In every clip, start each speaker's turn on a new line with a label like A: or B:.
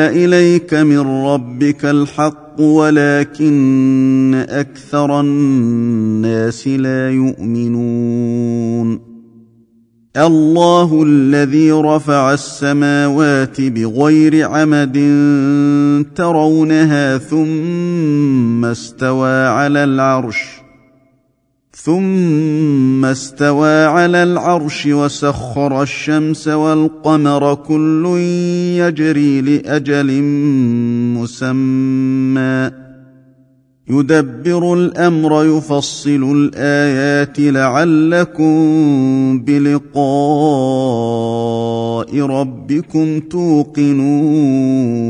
A: اليك من ربك الحق ولكن أكثر الناس لا يؤمنون الله الذي رفع السماوات بغير عمد ترونها ثم استوى على العرش ثم استوى على العرش وسخر الشمس والقمر كل يجري لأجل مسمى. يدبر الأمر يفصل الآيات لعلكم بلقاء ربكم توقنون.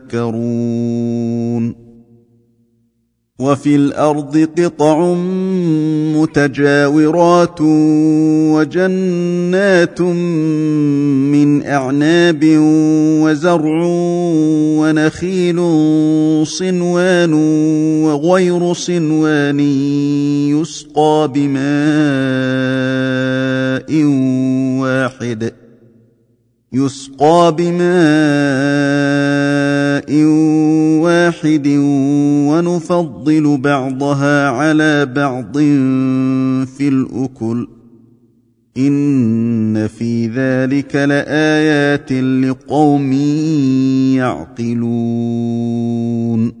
A: وفي الأرض قطع متجاورات وجنات من أعناب وزرع ونخيل صنوان وغير صنوان يسقى بماء واحد يسقى بماء واحد ونفضل بعضها على بعض في الاكل ان في ذلك لايات لقوم يعقلون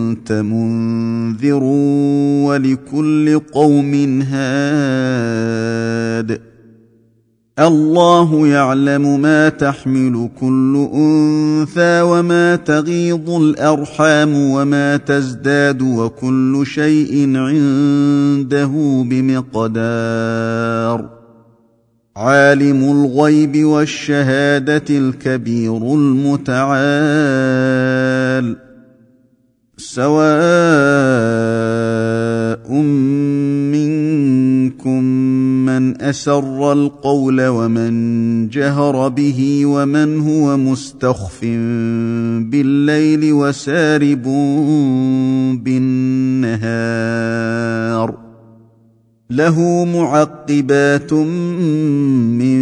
A: انت منذر ولكل قوم هاد. الله يعلم ما تحمل كل أنثى وما تغيض الأرحام وما تزداد وكل شيء عنده بمقدار. عالم الغيب والشهادة الكبير المتعال. سواء منكم من أسر القول ومن جهر به ومن هو مستخف بالليل وسارب بالنهار له معقبات من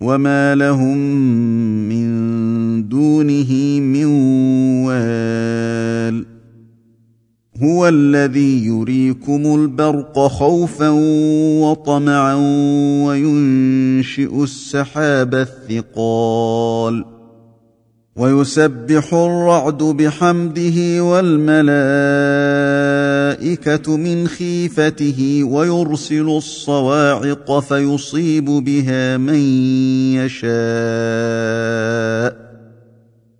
A: وما لهم من دونه من وال هو الذي يريكم البرق خوفا وطمعا وينشئ السحاب الثقال ويسبح الرعد بحمده والملائكه من خيفته ويرسل الصواعق فيصيب بها من يشاء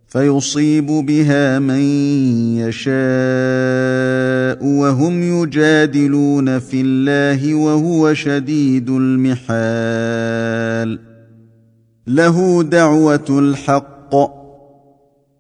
A: فيصيب بها من يشاء وهم يجادلون في الله وهو شديد المحال له دعوة الحق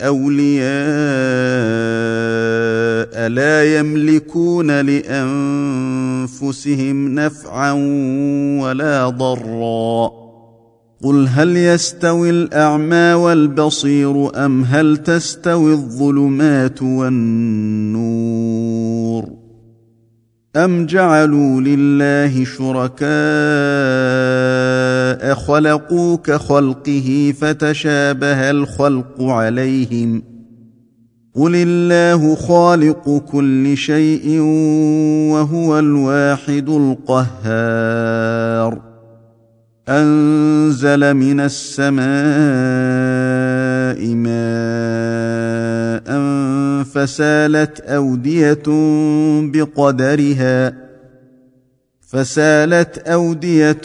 A: أولياء لا يملكون لأنفسهم نفعا ولا ضرا. قل هل يستوي الأعمى والبصير أم هل تستوي الظلمات والنور؟ أم جعلوا لله شركاء خلقوا كخلقه فتشابه الخلق عليهم قل الله خالق كل شيء وهو الواحد القهار أنزل من السماء ماء فسالت أودية بقدرها فسالت أودية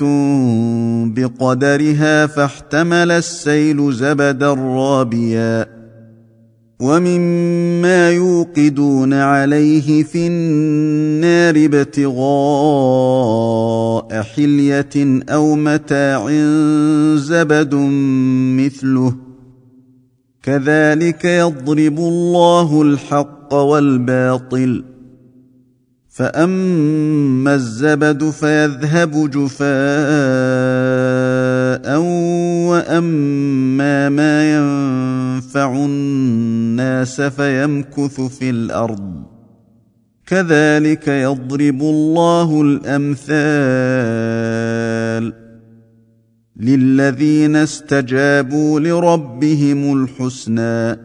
A: بقدرها فاحتمل السيل زبدا رابيا ومما يوقدون عليه في النار ابتغاء حلية أو متاع زبد مثله. كذلك يضرب الله الحق والباطل. فاما الزبد فيذهب جفاء واما ما ينفع الناس فيمكث في الأرض كذلك يضرب الله الامثال للذين استجابوا لربهم الحسنى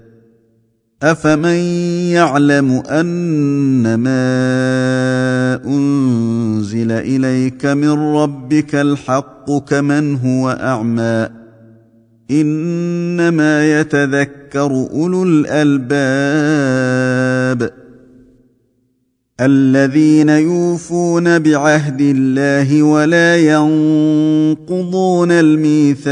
A: افمن يعلم ان ما انزل اليك من ربك الحق كمن هو اعمى انما يتذكر اولو الالباب الذين يوفون بعهد الله ولا ينقضون الميثاق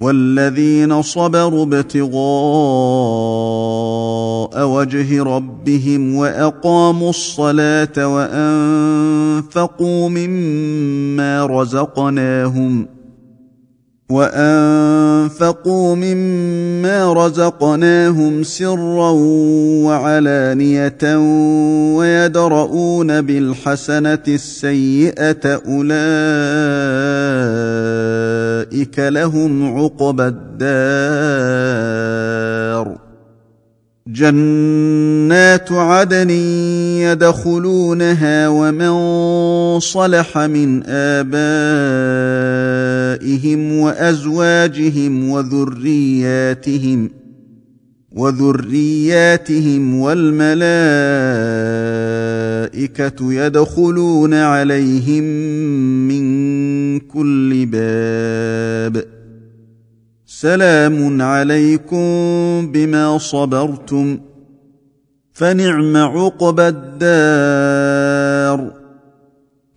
A: والذين صبروا ابتغاء وجه ربهم واقاموا الصلاه وانفقوا مما رزقناهم وانفقوا مما رزقناهم سرا وعلانيه ويدرؤون بالحسنه السيئه اولئك لهم عقبى الدار جنات عدن يدخلونها ومن صلح من ابائهم وازواجهم وذرياتهم وذرياتهم والملائكه يدخلون عليهم من كل باب. سلام عليكم بما صبرتم. فنعم عقبى الدار.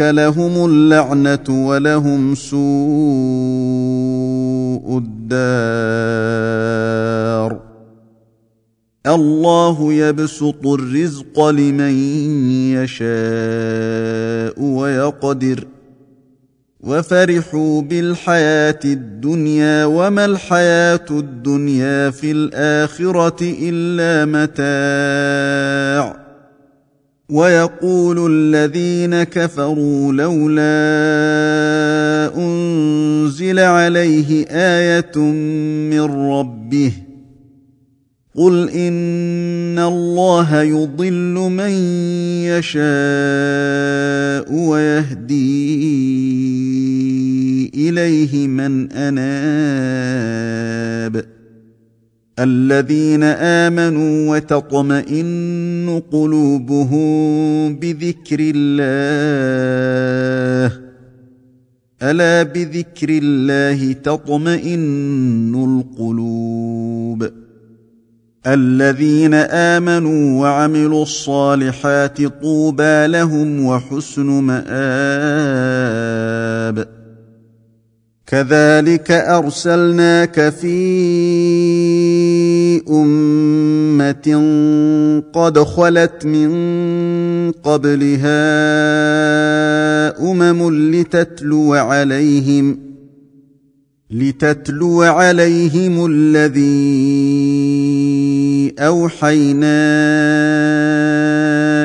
A: لهم اللعنة ولهم سوء الدار. الله يبسط الرزق لمن يشاء ويقدر. وفرحوا بالحياة الدنيا وما الحياة الدنيا في الآخرة إلا متاع. ويقول الذين كفروا لولا أنزل عليه آية من ربه قل إن الله يضل من يشاء ويهدي إليه من أناب الذين آمنوا وتطمئن قلوبهم بذكر الله. ألا بذكر الله تطمئن القلوب. الذين آمنوا وعملوا الصالحات طوبى لهم وحسن مآب. كذلك أرسلناك في أمة قد خلت من قبلها أمم لتتلو عليهم لتتلو عليهم الذي أوحينا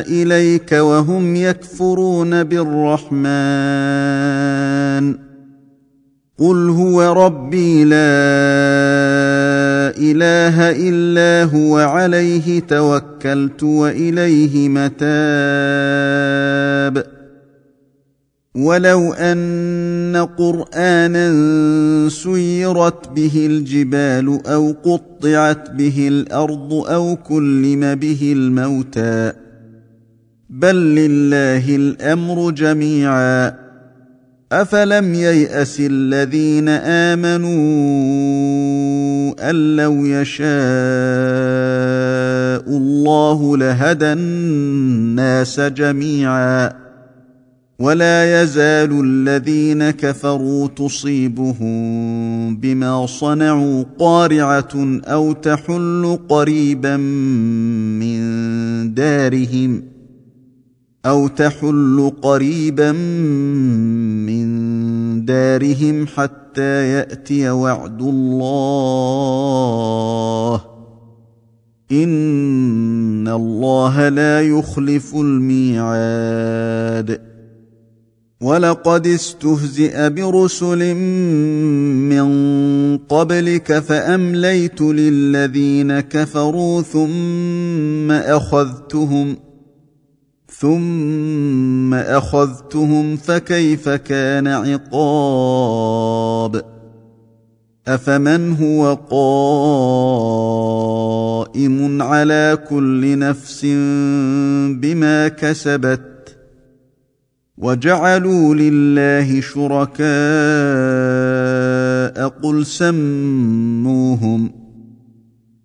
A: إليك وهم يكفرون بالرحمن قل هو ربي لا إله إلا هو عليه توكلت وإليه متاب. ولو أن قرآنا سيرت به الجبال أو قطعت به الأرض أو كلم به الموتى. بل لله الأمر جميعا. افلم يياس الذين امنوا ان لو يشاء الله لهدى الناس جميعا ولا يزال الذين كفروا تصيبهم بما صنعوا قارعه أو تحل قريبا من دارهم أو تحل قريبا من دارهم حتى يأتي وعد الله. إن الله لا يخلف الميعاد. ولقد استهزئ برسل من قبلك فأمليت للذين كفروا ثم أخذتهم ثم اخذتهم فكيف كان عقاب افمن هو قائم على كل نفس بما كسبت وجعلوا لله شركاء قل سموهم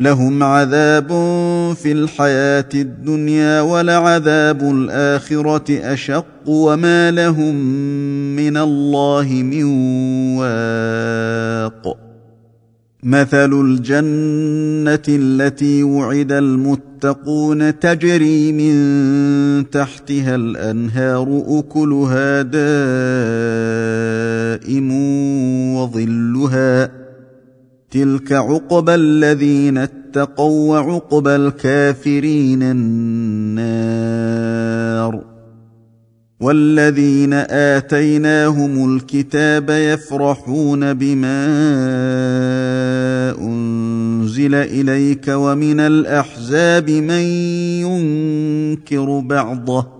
A: لهم عذاب في الحياة الدنيا ولعذاب الآخرة أشق وما لهم من الله من واق. مثل الجنة التي وعد المتقون تجري من تحتها الأنهار أكلها دائم وظلها تلك عقبى الذين اتقوا وعقبى الكافرين النار والذين اتيناهم الكتاب يفرحون بما انزل اليك ومن الاحزاب من ينكر بعضه